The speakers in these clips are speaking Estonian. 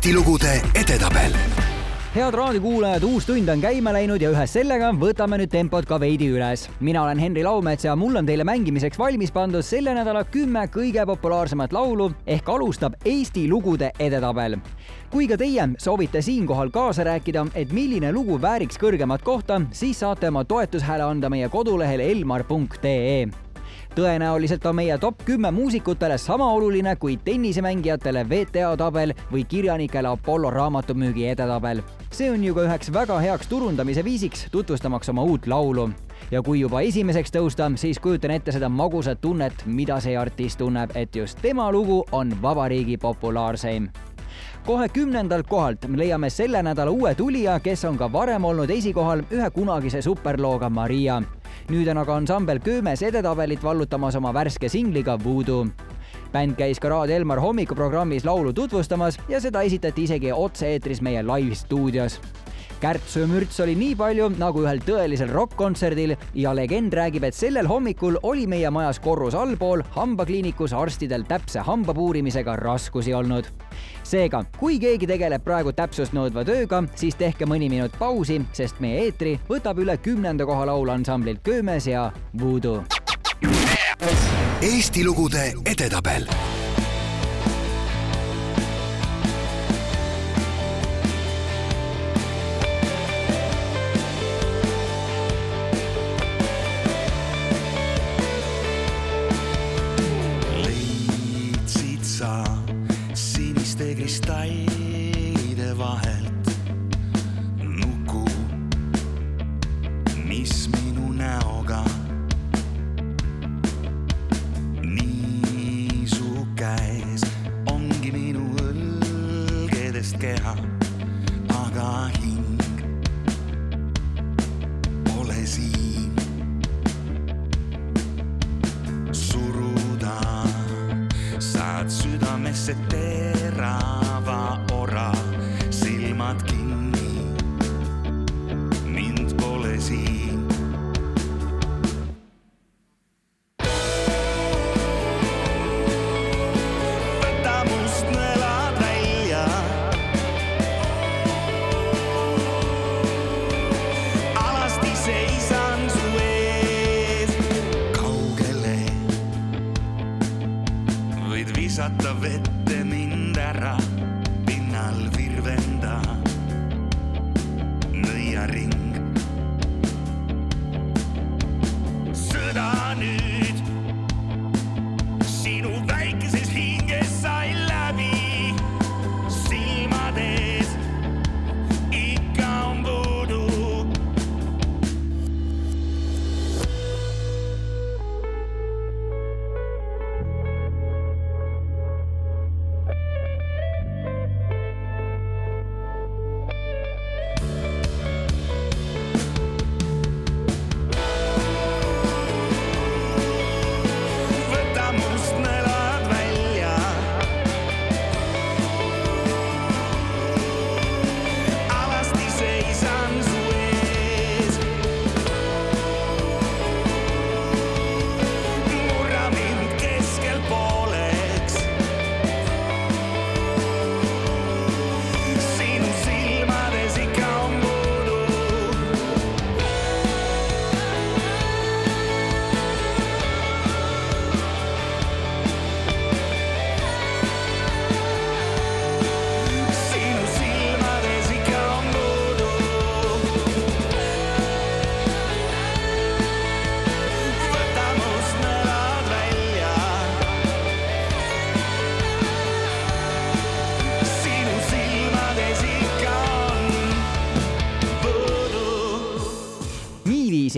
Eesti lugude edetabel head raadiokuulajad, uus tund on käima läinud ja ühes sellega võtame nüüd tempot ka veidi üles. mina olen Henri Laumets ja mul on teile mängimiseks valmis pandud selle nädala kümme kõige populaarsemat laulu ehk alustab Eesti lugude edetabel. kui ka teie soovite siinkohal kaasa rääkida, et milline lugu vääriks kõrgemat kohta, siis saate oma toetushääle anda meie kodulehel elmar.ee tõenäoliselt on meie top kümme muusikutele sama oluline kui tennisemängijatele WTA tabel või kirjanikele Apollo raamatumüügi edetabel. see on ju ka üheks väga heaks turundamise viisiks, tutvustamaks oma uut laulu. ja kui juba esimeseks tõusta, siis kujutan ette seda magusat tunnet, mida see artist tunneb, et just tema lugu on vabariigi populaarseim kohe kümnendalt kohalt leiame selle nädala uue tulija, kes on ka varem olnud esikohal ühe kunagise superlooga Maria nüüd on aga ansambel Köömes edetabelit vallutamas oma värske singliga Voodoo bänd käis ka Raadio Elmar hommikuprogrammis laulu tutvustamas ja seda esitati isegi otse-eetris meie live-stuudios. Kärtsu ja mürts oli nii palju nagu ühel tõelisel rokk-kontserdil ja legend räägib, et sellel hommikul oli meie majas korrus allpool hambakliinikus arstidel täpse hambapuurimisega raskusi olnud seega, kui keegi tegeleb praegu täpsust nõudva tööga, siis tehke mõni minut pausi, sest meie eetri võtab üle kümnenda koha laulaansamblilt Köömes ja Voodoo. Eesti lugude edetabel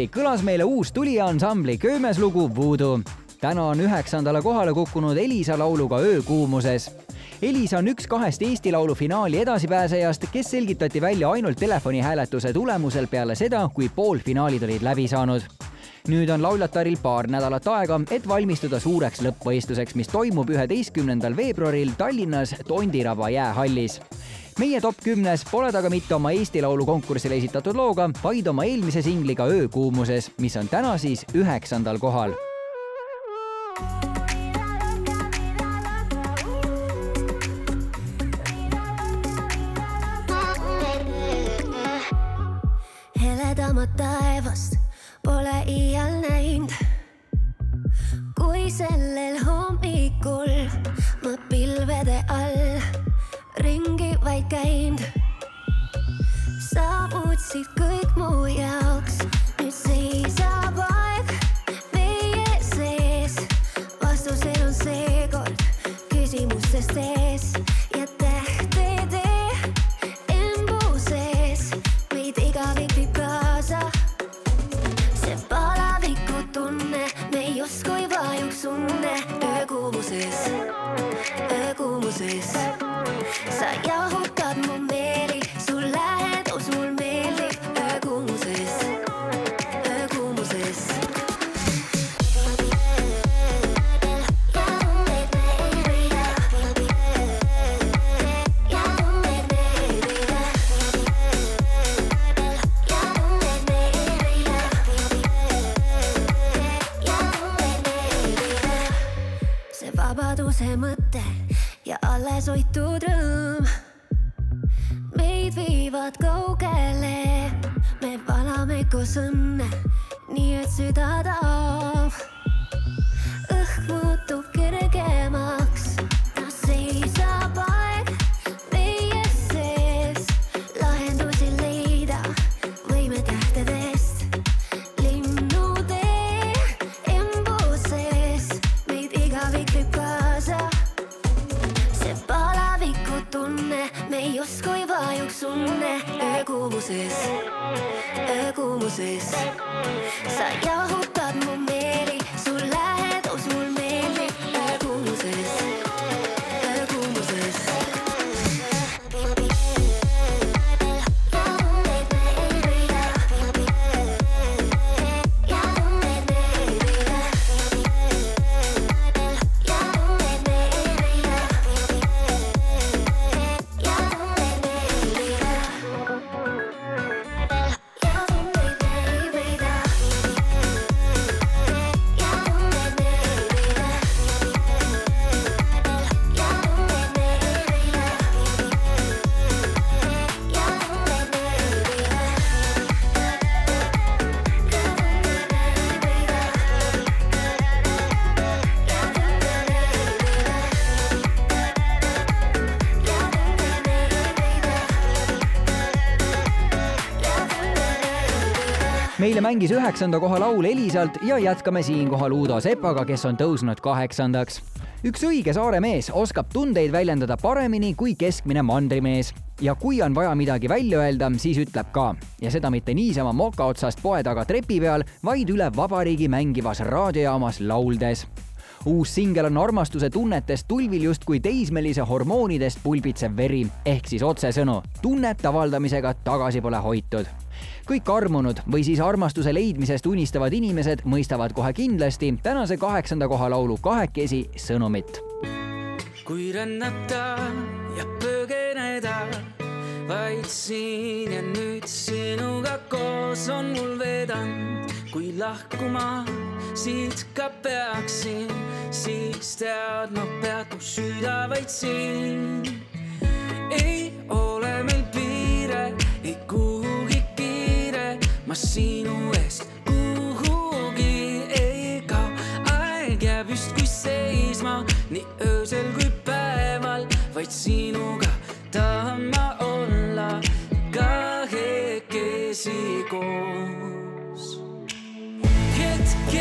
niiviisi kõlas meile uus tulija ansambli Köömes lugu Voodoo. täna on üheksandale kohale kukkunud Elisa lauluga Öökuumuses. Elisa on üks kahest Eesti Laulu finaali edasipääsejast, kes selgitati välja ainult telefonihääletuse tulemusel peale seda, kui poolfinaalid olid läbi saanud nüüd on lauljataril paar nädalat aega, et valmistuda suureks lõppvõistluseks, mis toimub üheteistkümnendal veebruaril Tallinnas Tondiraba jäähallis meie top kümnes pole ta ka mitte oma Eesti Laulu konkursile esitatud looga, vaid oma eelmise singliga Öökuumuses, mis on täna siis üheksandal kohal heledamat taevast pole iial näinud. kui selle valame koos õnne, nii et süda taob. õhk muutub kergemaks, seisab aeg meie sees, lahendusi leida võime tähtedest. linnutee embuses meid igavik viib kaasa see palaviku tunne, me justkui vajuks unne öökuumuses, öökuumuses. Sa jahutad meile mängis üheksanda koha laul Elisalt ja jätkame siinkohal Uudo Sepaga, kes on tõusnud kaheksandaks. üks õige saare mees oskab tundeid väljendada paremini kui keskmine mandrimees ja kui on vaja midagi välja öelda, siis ütleb ka ja seda mitte niisama moka otsast poe taga trepi peal, vaid üle vabariigi mängivas raadiojaamas lauldes uus singel on armastuse tunnetest tulvil justkui teismelise hormoonidest pulbitsev veri, ehk siis otsesõnu, tunnete avaldamisega tagasi pole hoitud. Kõik armunud või siis armastuse leidmisest unistavad inimesed mõistavad kohe kindlasti tänase kaheksanda koha laulu kahekesi sõnumit kui rännata ja põgeneda, vaid siin ja nüüd sinuga koos on mul vedanud, kui lahkuma siit ka peaksin, siis tead, ma pead mu süda vaid siin. ei ole meil piire, ei kiire, ma sinu eest kuhugi ei kao, aeg jääb justkui seisma nii öösel kui päeval, vaid sinuga tahan ma olla kahekesi koos. hetk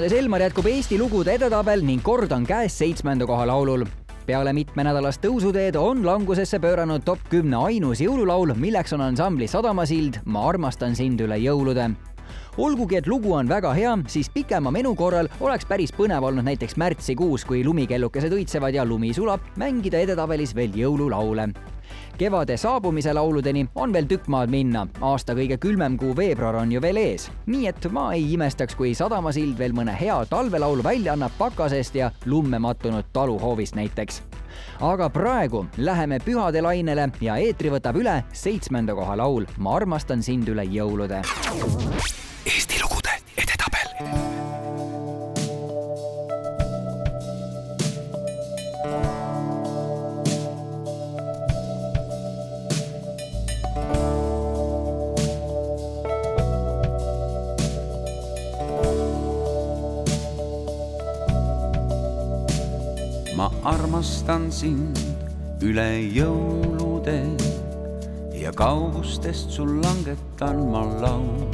raadios Elmar jätkub Eesti lugude edetabel ning kord on käes seitsmenda koha laulul. peale mitmenädalast tõusuteed on langusesse pööranud top kümne ainus jõululaul, milleks on ansambli Sadamasild. Ma armastan sind üle jõulude. Olgugi, et lugu on väga hea, siis pikema menu korral oleks päris põnev olnud näiteks märtsikuus, kui lumikellukesed õitsevad ja lumi sulab, mängida edetabelis veel jõululaule kevade saabumise lauludeni on veel tükk maad minna, aasta kõige külmem kuu veebruar on ju veel ees. nii et ma ei imestaks, kui Sadamasild veel mõne hea talvelaulu välja annab pakasest ja lumme mattunud taluhoovist näiteks. aga praegu läheme pühade lainele ja eetri võtab üle seitsmenda koha laul Ma armastan sind üle jõulude. Armastan sind üle jõulude ja kaugustest sul langetan ma laud.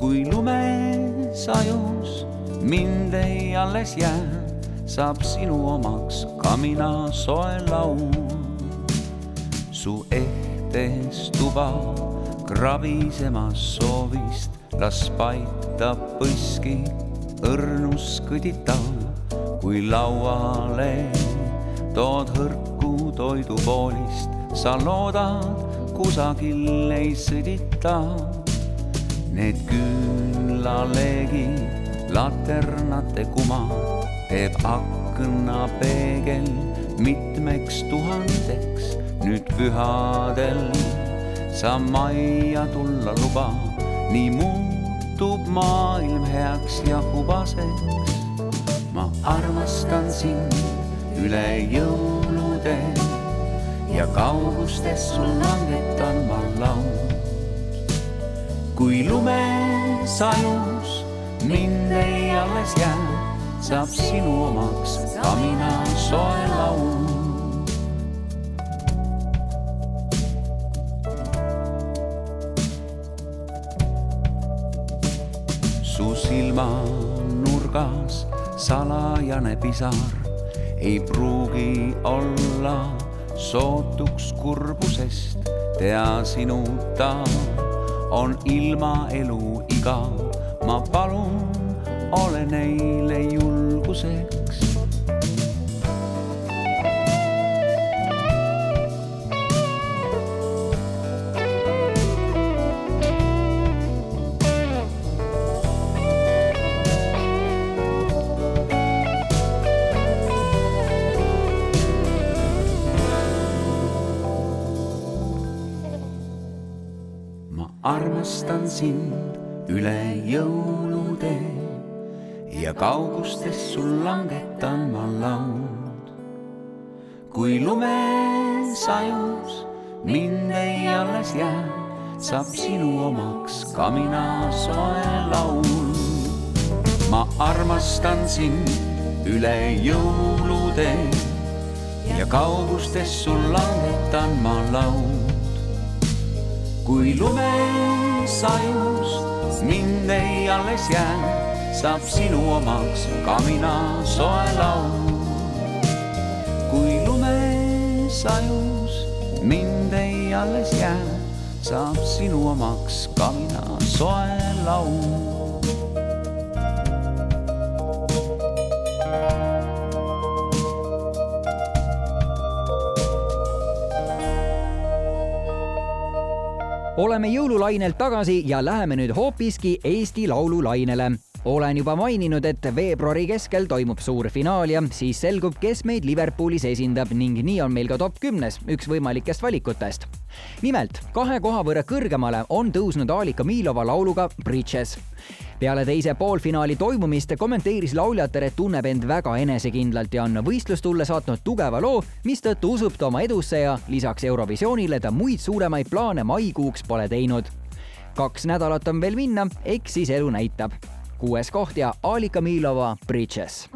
kui lumesajus mind ei alles jää, saab sinu omaks ka mina soe laud. su ehtes tuba krabisemas soovist, las paita põski õrnus kõditav kui lauale tood hõrku toidupoolist, sa loodad, kusagil ei sõdita. Need küünlaleegid, laternate kuma teeb aknapeegel mitmeks tuhandeks. nüüd pühadel sa majja tulla luba, nii muutub maailm heaks ja hubaseks armastan sind üle jõulude ja kaugustes sul langetan ma laud. kui lumesajus mind ei alles jää, saab sinu omaks ka mina soe laud. su silmanurgas salajane pisar ei pruugi olla sootuks kurbusest. tea sinuta on ilma elu igav, ma palun, ole neile julguseks. Armastan sind üle jõulude ja kaugustes sul langetan ma laud. kui lumesajus mind ei alles jää, saab sinu omaks ka mina soe laul. ma armastan sind üle jõulude ja kaugustes sul langetan ma laud kui lumesajust mind ei alles jää, saab sinu omaks ka mina soe laul. kui lumesajus mind ei alles jää, saab sinu omaks ka mina soe laul. Oleme jõululainelt tagasi ja läheme nüüd hoopiski Eesti Laulu lainele olen juba maininud, et veebruari keskel toimub suur finaal ja siis selgub, kes meid Liverpoolis esindab ning nii on meil ka top kümnes, üks võimalikest valikutest. nimelt kahe koha võrra kõrgemale on tõusnud Alika Miilova lauluga Bridges peale teise poolfinaali toimumist kommenteeris lauljatar, et tunneb end väga enesekindlalt ja on võistlustulle saatnud tugeva loo, mistõttu usub ta oma edusse ja lisaks Eurovisioonile ta muid suuremaid plaane maikuuks pole teinud. kaks nädalat on veel minna, eks siis elu näitab. kuues koht ja Alika Miilova Bridges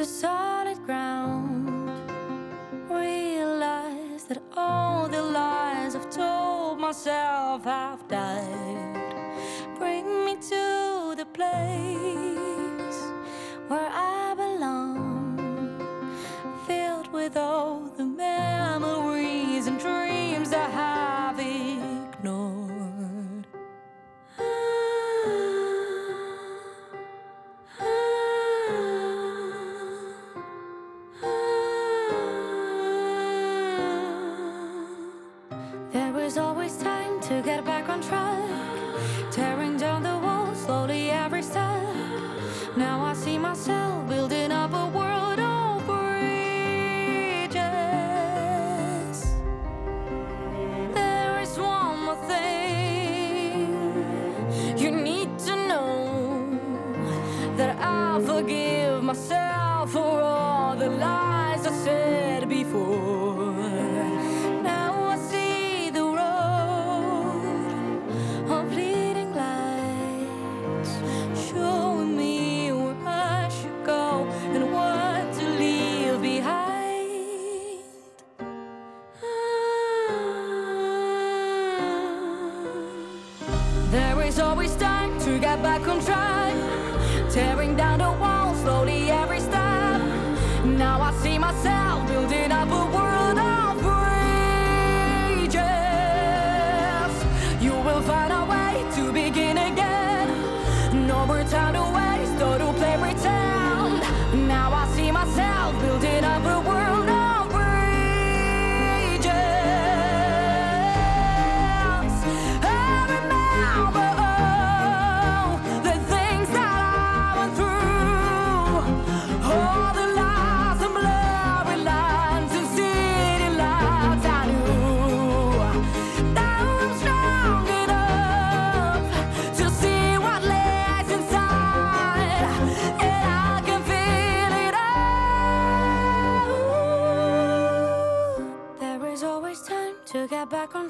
to solid ground. Realize that all the lies I've told myself have died. Bring me to the place where I belong, filled with all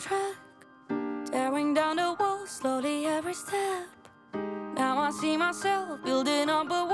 track. Tearing down the walls slowly every step. Now I see myself building up a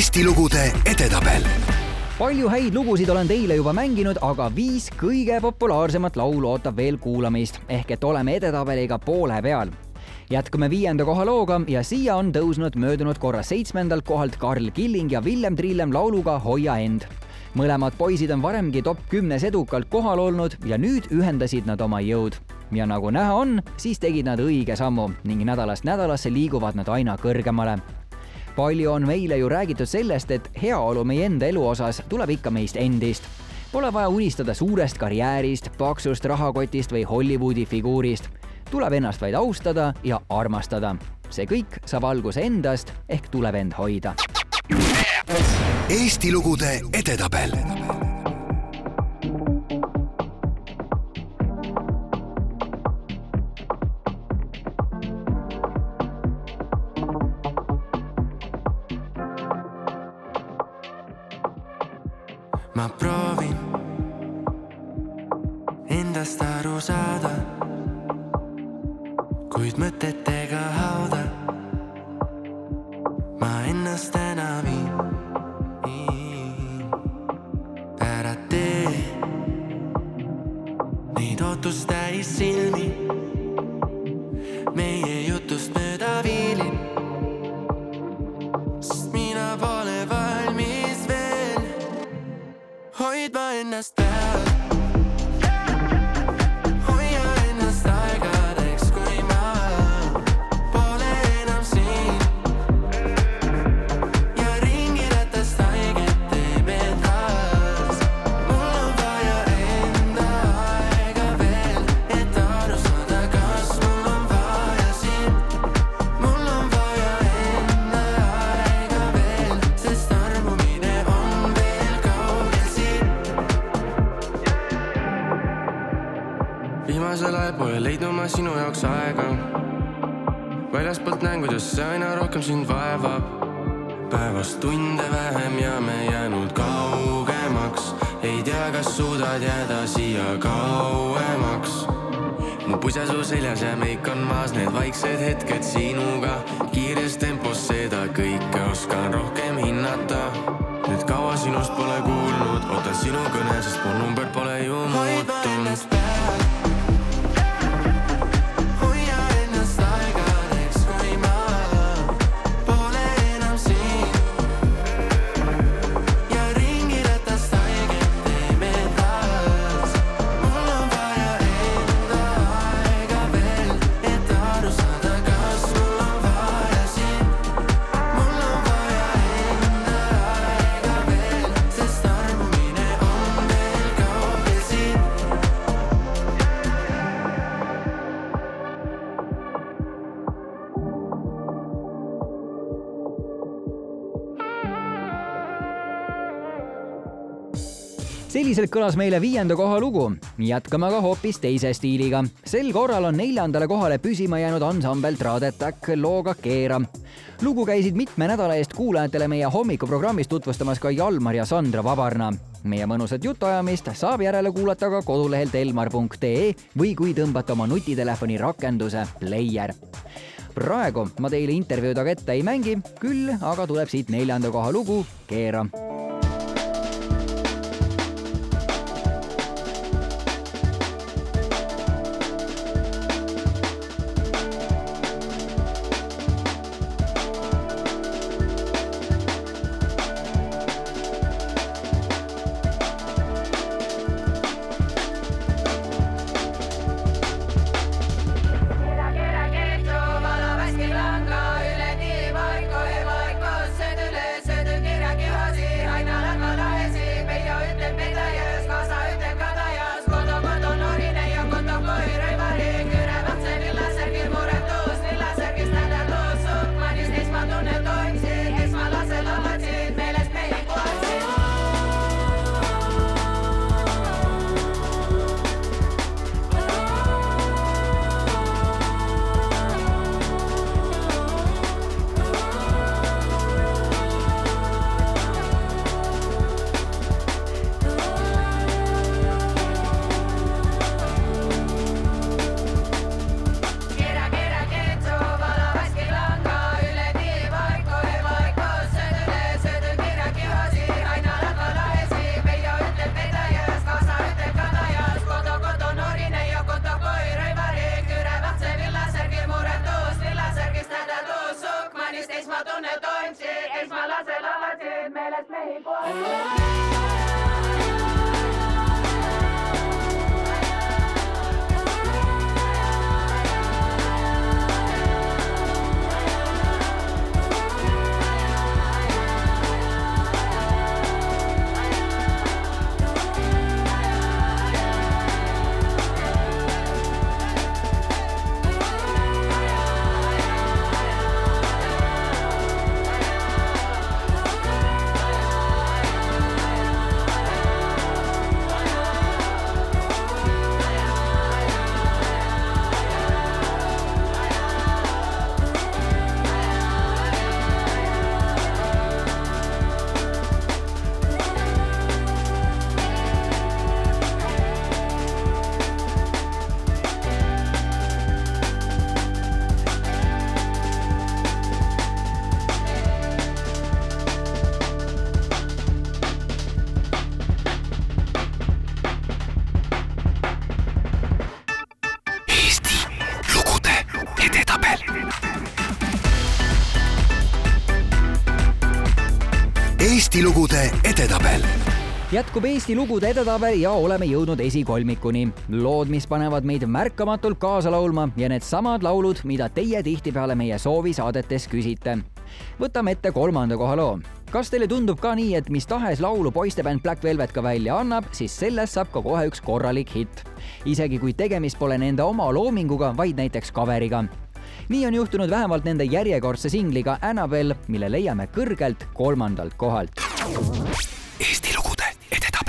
Eesti lugude edetabel palju häid lugusid olen teile juba mänginud, aga viis kõige populaarsemat laulu ootab veel kuulamist, ehk et oleme edetabeliga poole peal. jätkame viienda koha looga ja siia on tõusnud möödunud korra seitsmendalt kohalt Karl Killing ja Villem Trillem lauluga Hoia end. mõlemad poisid on varemgi top kümnes edukalt kohal olnud ja nüüd ühendasid nad oma jõud. ja nagu näha on, siis tegid nad õige sammu ning nädalast nädalasse liiguvad nad aina kõrgemale palju on meile ju räägitud sellest, et heaolu meie enda elu osas tuleb ikka meist endist. Pole vaja unistada suurest karjäärist, paksust rahakotist või Hollywoodi figuurist. tuleb ennast vaid austada ja armastada. see kõik saab alguse endast ehk tuleb end hoida. Eesti lugude edetabel ma proovin endast aru saada, kuid mõtetega sinu kõne, sest mu number selliselt kõlas meile viienda koha lugu. jätkame aga hoopis teise stiiliga. sel korral on neljandale kohale püsima jäänud ansambel Tradetak looga Keera. lugu käisid mitme nädala eest kuulajatele meie hommikuprogrammis tutvustamas ka Jalmar ja Sandra Vabarna. meie mõnusat jutuajamist saab järele kuulata ka kodulehelt elmar.ee või kui tõmbate oma nutitelefoni rakenduse Player praegu ma teile intervjuud aga ette ei mängi, küll aga tuleb siit neljanda koha lugu Keera Eesti Eesti lugude edetabel jätkub Eesti lugude edetabel ja oleme jõudnud esikolmikuni. lood, mis panevad meid märkamatult kaasa laulma ja needsamad laulud, mida teie tihtipeale meie soovisaadetes küsite. võtame ette kolmanda koha loo. kas teile tundub ka nii, et mis tahes laulu poistebänd Black Velvet ka välja annab, siis sellest saab ka kohe üks korralik hitt. isegi kui tegemist pole nende oma loominguga, vaid näiteks coveriga nii on juhtunud vähemalt nende järjekordse singliga Annabel, mille leiame kõrgelt kolmandalt kohalt. Eesti lugude edetabel.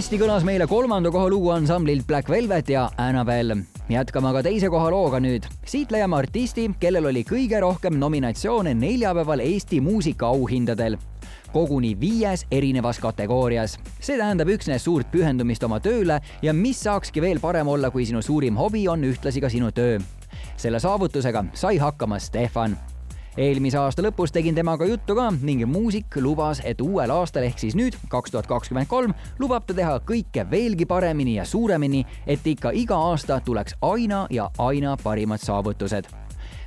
Hästi kõlas meile kolmanda koha lugu ansamblilt Black Velvet ja Annabel. jätkame aga teise koha looga nüüd. siit leiame artisti, kellel oli kõige rohkem nominatsioone neljapäeval Eesti muusikaauhindadel koguni viies erinevas kategoorias. see tähendab üksnes suurt pühendumist oma tööle ja mis saakski veel parem olla, kui sinu suurim hobi on ühtlasi ka sinu töö. selle saavutusega sai hakkama Stefan eelmise aasta lõpus tegin temaga juttu ka ning muusik lubas, et uuel aastal ehk siis nüüd, kaks tuhat kakskümmend kolm, lubab ta teha kõike veelgi paremini ja suuremini, et ikka iga aasta tuleks aina ja aina parimad saavutused.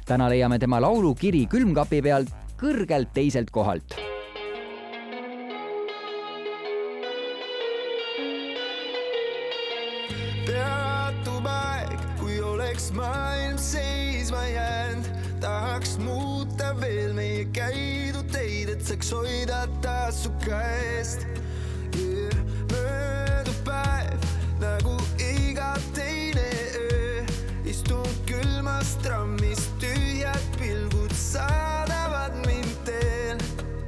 täna leiame tema laulu Kiri külmkapi pealt kõrgelt teiselt kohalt peatub aeg, kui oleks maailm seisma jäänud, tahaks muuta käidud teid, et saaks hoida taas su käest yeah.. möödub päev nagu iga teine öö, istun külmas trammis, tühjad pilgud saadavad mind teel.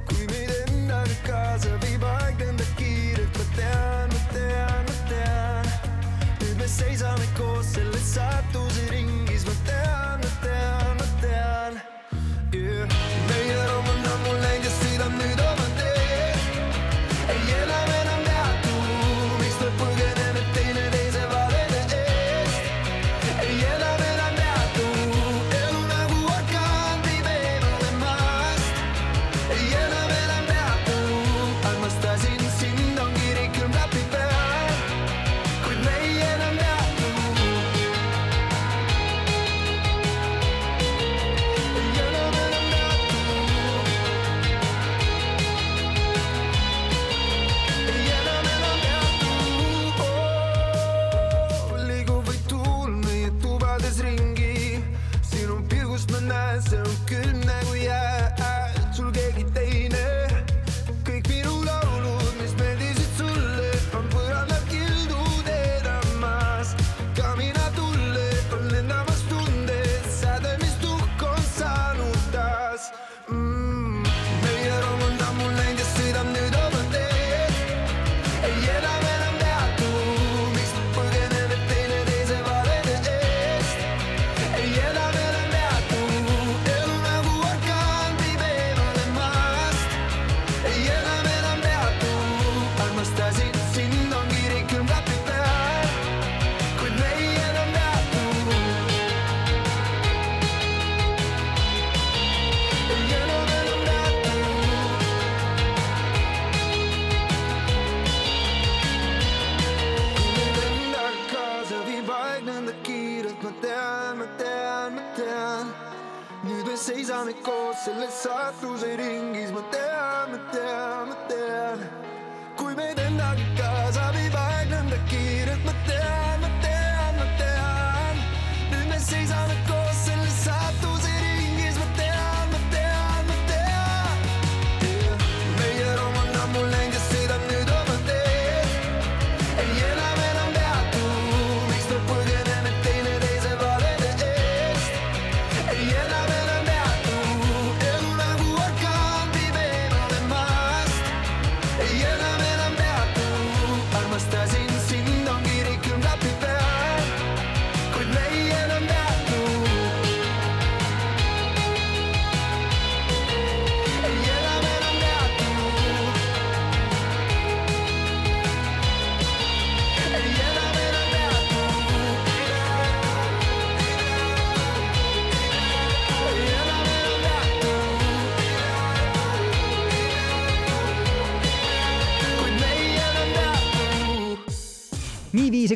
kui meid endaga kaasa viib aeg lendab kiirelt, ma tean, ma tean, ma tean. nüüd me seisame koos selles saatuse ringis,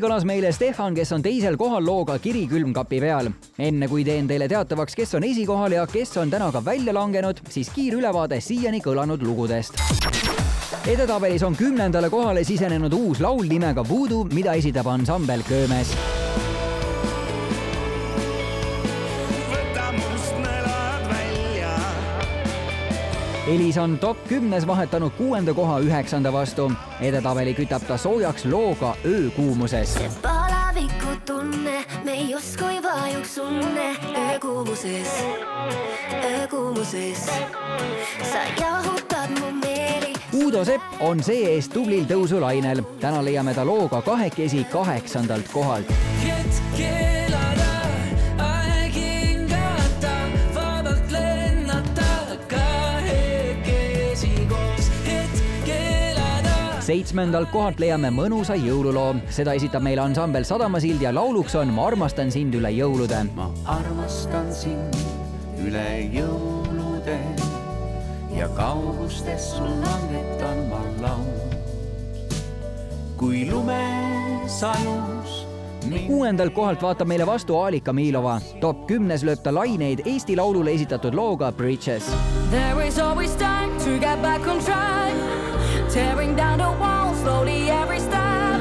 niiviisi kõlas meile Stefan, kes on teisel kohal looga Kiri külmkapi peal. enne kui teen teile teatavaks, kes on esikohal ja kes on täna ka välja langenud, siis kiirülevaade siiani kõlanud lugudest edetabelis on kümnendale kohale sisenenud uus laul nimega Voodoo, mida esitab ansambel Köömes. Elis on top kümnes vahetanud kuuenda koha üheksanda vastu. edetabeli kütab ta soojaks looga Öökuumuses. palaviku tunne, me justkui vajuks unne öökuumuses, öökuumuses. sa jahutad mu meeli, Uudo Sepp on see-ees tublil tõusulainel. täna leiame ta looga kahekesi kaheksandalt kohalt. hetk seitsmendalt kohalt leiame mõnusa jõululoo, seda esitab meile ansambel Sadamasild ja lauluks on Ma armastan sind üle jõulude. ma armastan sind üle jõulude ja kaugustes sul langetan ma laud. kui lumesajus mind kuuendalt kohalt vaatab meile vastu Aalika Miilova. top kümnes lööb ta laineid Eesti Laulule esitatud looga Bridges. There is always time to get back on track. Tearing down the walls slowly every step.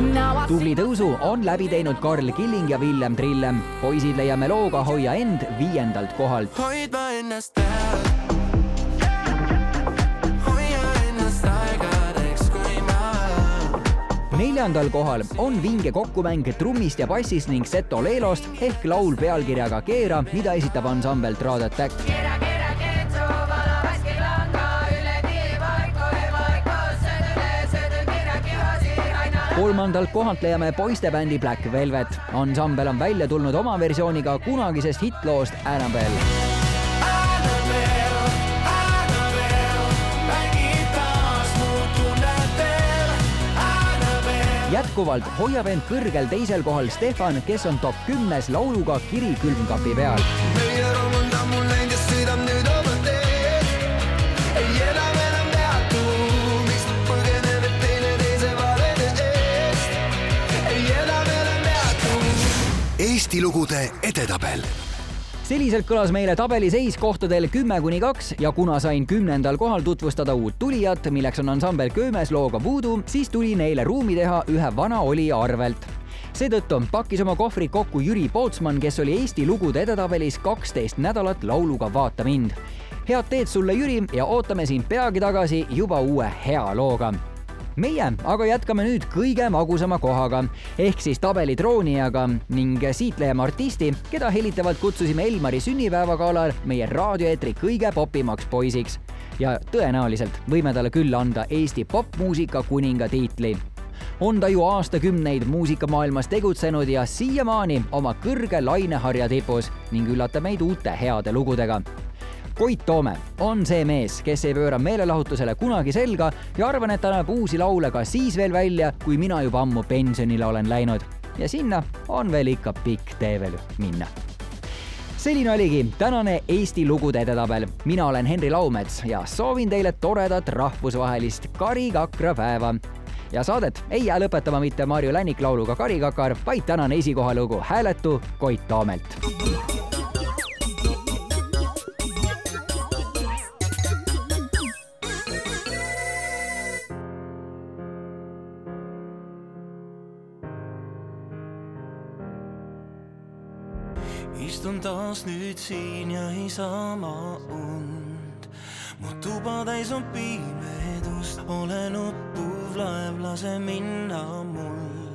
Now I tubli tõusu on läbi teinud Karl Killing ja Villem Trillem. poisid leiame looga Hoia end viiendalt kohalt. hoidma ennast ma neljandal kohal on vinge kokkumäng trummist ja bassist ning Seto Leelost ehk laul pealkirjaga Keera, mida esitab ansambel Trad Attack. Kolmandalt kohalt leiame poistebändi Black Velvet. ansambel on välja tulnud oma versiooniga kunagisest hittloost Annabelle. Jätkuvalt hoiab end kõrgel teisel kohal Stefan, kes on top kümnes lauluga Kiri külmkapi peal. meie roman ammu läinud Eesti lugude edetabel. Selliselt kõlas meile tabeliseis kohtadel kümme kuni kaks ja kuna sain kümnendal kohal tutvustada uut tulijat, milleks on ansambel Köömes looga Voodoo, siis tuli neile ruumi teha ühe vana olija arvelt. Seetõttu pakkis oma kohvrid kokku Jüri Pootsman, kes oli Eesti lugude edetabelis kaksteist nädalat lauluga Vaata mind. head teed sulle, Jüri, ja ootame sind peagi tagasi juba uue hea looga meie aga jätkame nüüd kõige magusama kohaga. Ehk siis tabeli troonijaga ning siit leiame artisti, keda hellitavalt kutsusime Elmari sünnipäevagalal meie raadioeetri kõige popimaks poisiks. ja tõenäoliselt võime talle küll anda Eesti popmuusika kuninga tiitli. On ta ju aastakümneid muusikamaailmas tegutsenud ja siiamaani oma kõrge laineharja tipus ning üllatab meid uute heade lugudega Koit Toome on see mees, kes ei pööra meelelahutusele kunagi selga ja arvan, et ta näeb uusi laule ka siis veel välja, kui mina juba ammu pensionile olen läinud. ja sinna on veel ikka pikk tee veel minna. selline oligi tänane Eesti lugude edetabel. mina olen Henri Laumets ja soovin teile toredat rahvusvahelist karikakra päeva ja saadet ei jää lõpetama mitte Marju Lännik lauluga Karikakar, vaid tänane esikohalugu Hääletu Koit Toomelt taas nüüd siin ja ma und. mu tuba täis on pimedust, olen uppuv laev, lase minna mul.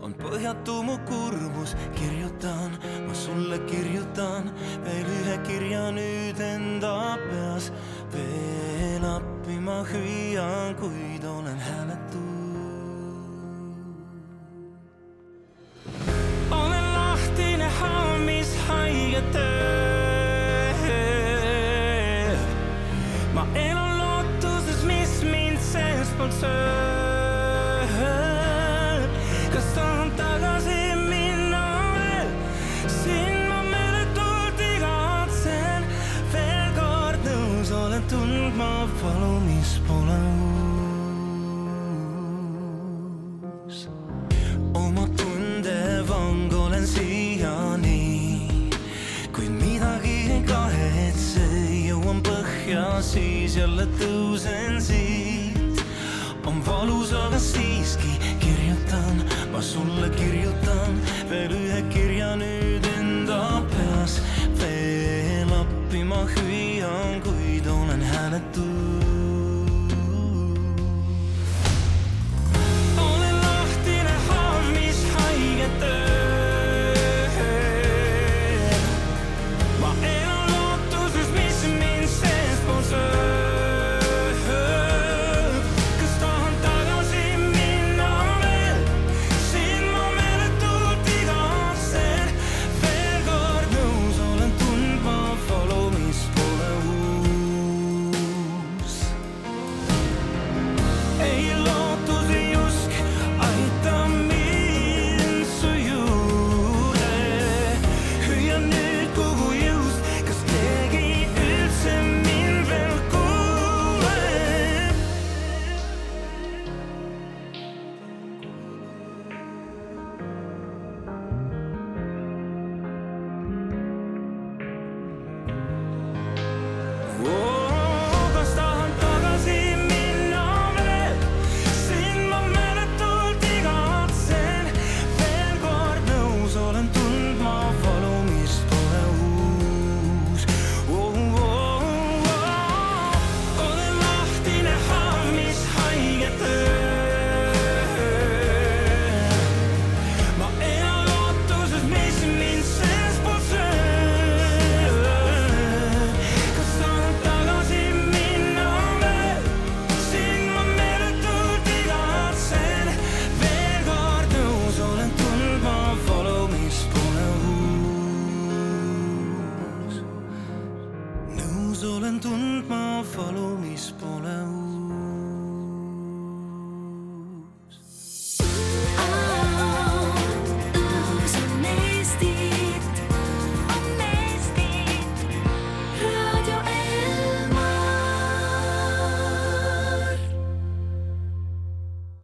on põhjatu mu kurbus, kirjutan, ma sulle kirjutan veel ühe kirja nüüd enda peas. veel appi ma hüüan, kuid olen hääletu. Lahtine hammishaige töö. ma elan lootuses, mis mind seestpoolt sööb. kas tahan tagasi minna veel? siin ma meeletult igatsen. veel kord nõus olen tundma valu, mis pole uus. siis jälle tõusen siit. on valus, aga siiski kirjutan, ma sulle kirjutan